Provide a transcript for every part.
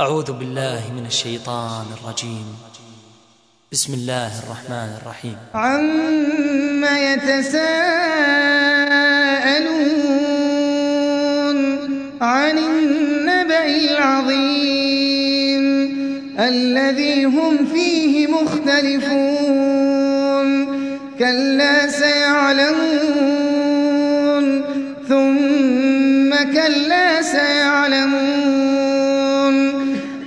أعوذ بالله من الشيطان الرجيم. بسم الله الرحمن الرحيم. عما يتساءلون عن النبأ العظيم الذي هم فيه مختلفون كلا سيعلمون ثم كلا سيعلمون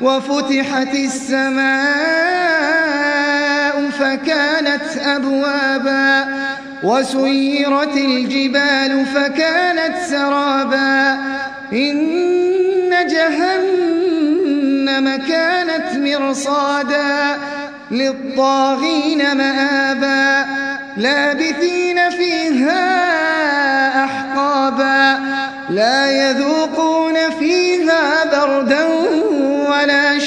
وفتحت السماء فكانت أبوابا وسيرت الجبال فكانت سرابا إن جهنم كانت مرصادا للطاغين مآبا لابثين فيها أحقابا لا يذوقون فيها بردا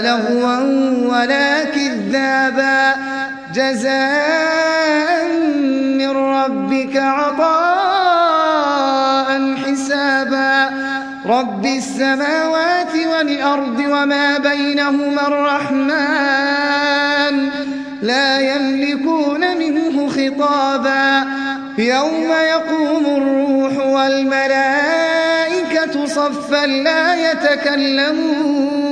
لغوا ولا كذابا. جزاء من ربك عطاء حسابا. رب السماوات والأرض وما بينهما الرحمن لا يملكون منه خطابا. يوم يقوم الروح والملائكة صفا لا يتكلمون.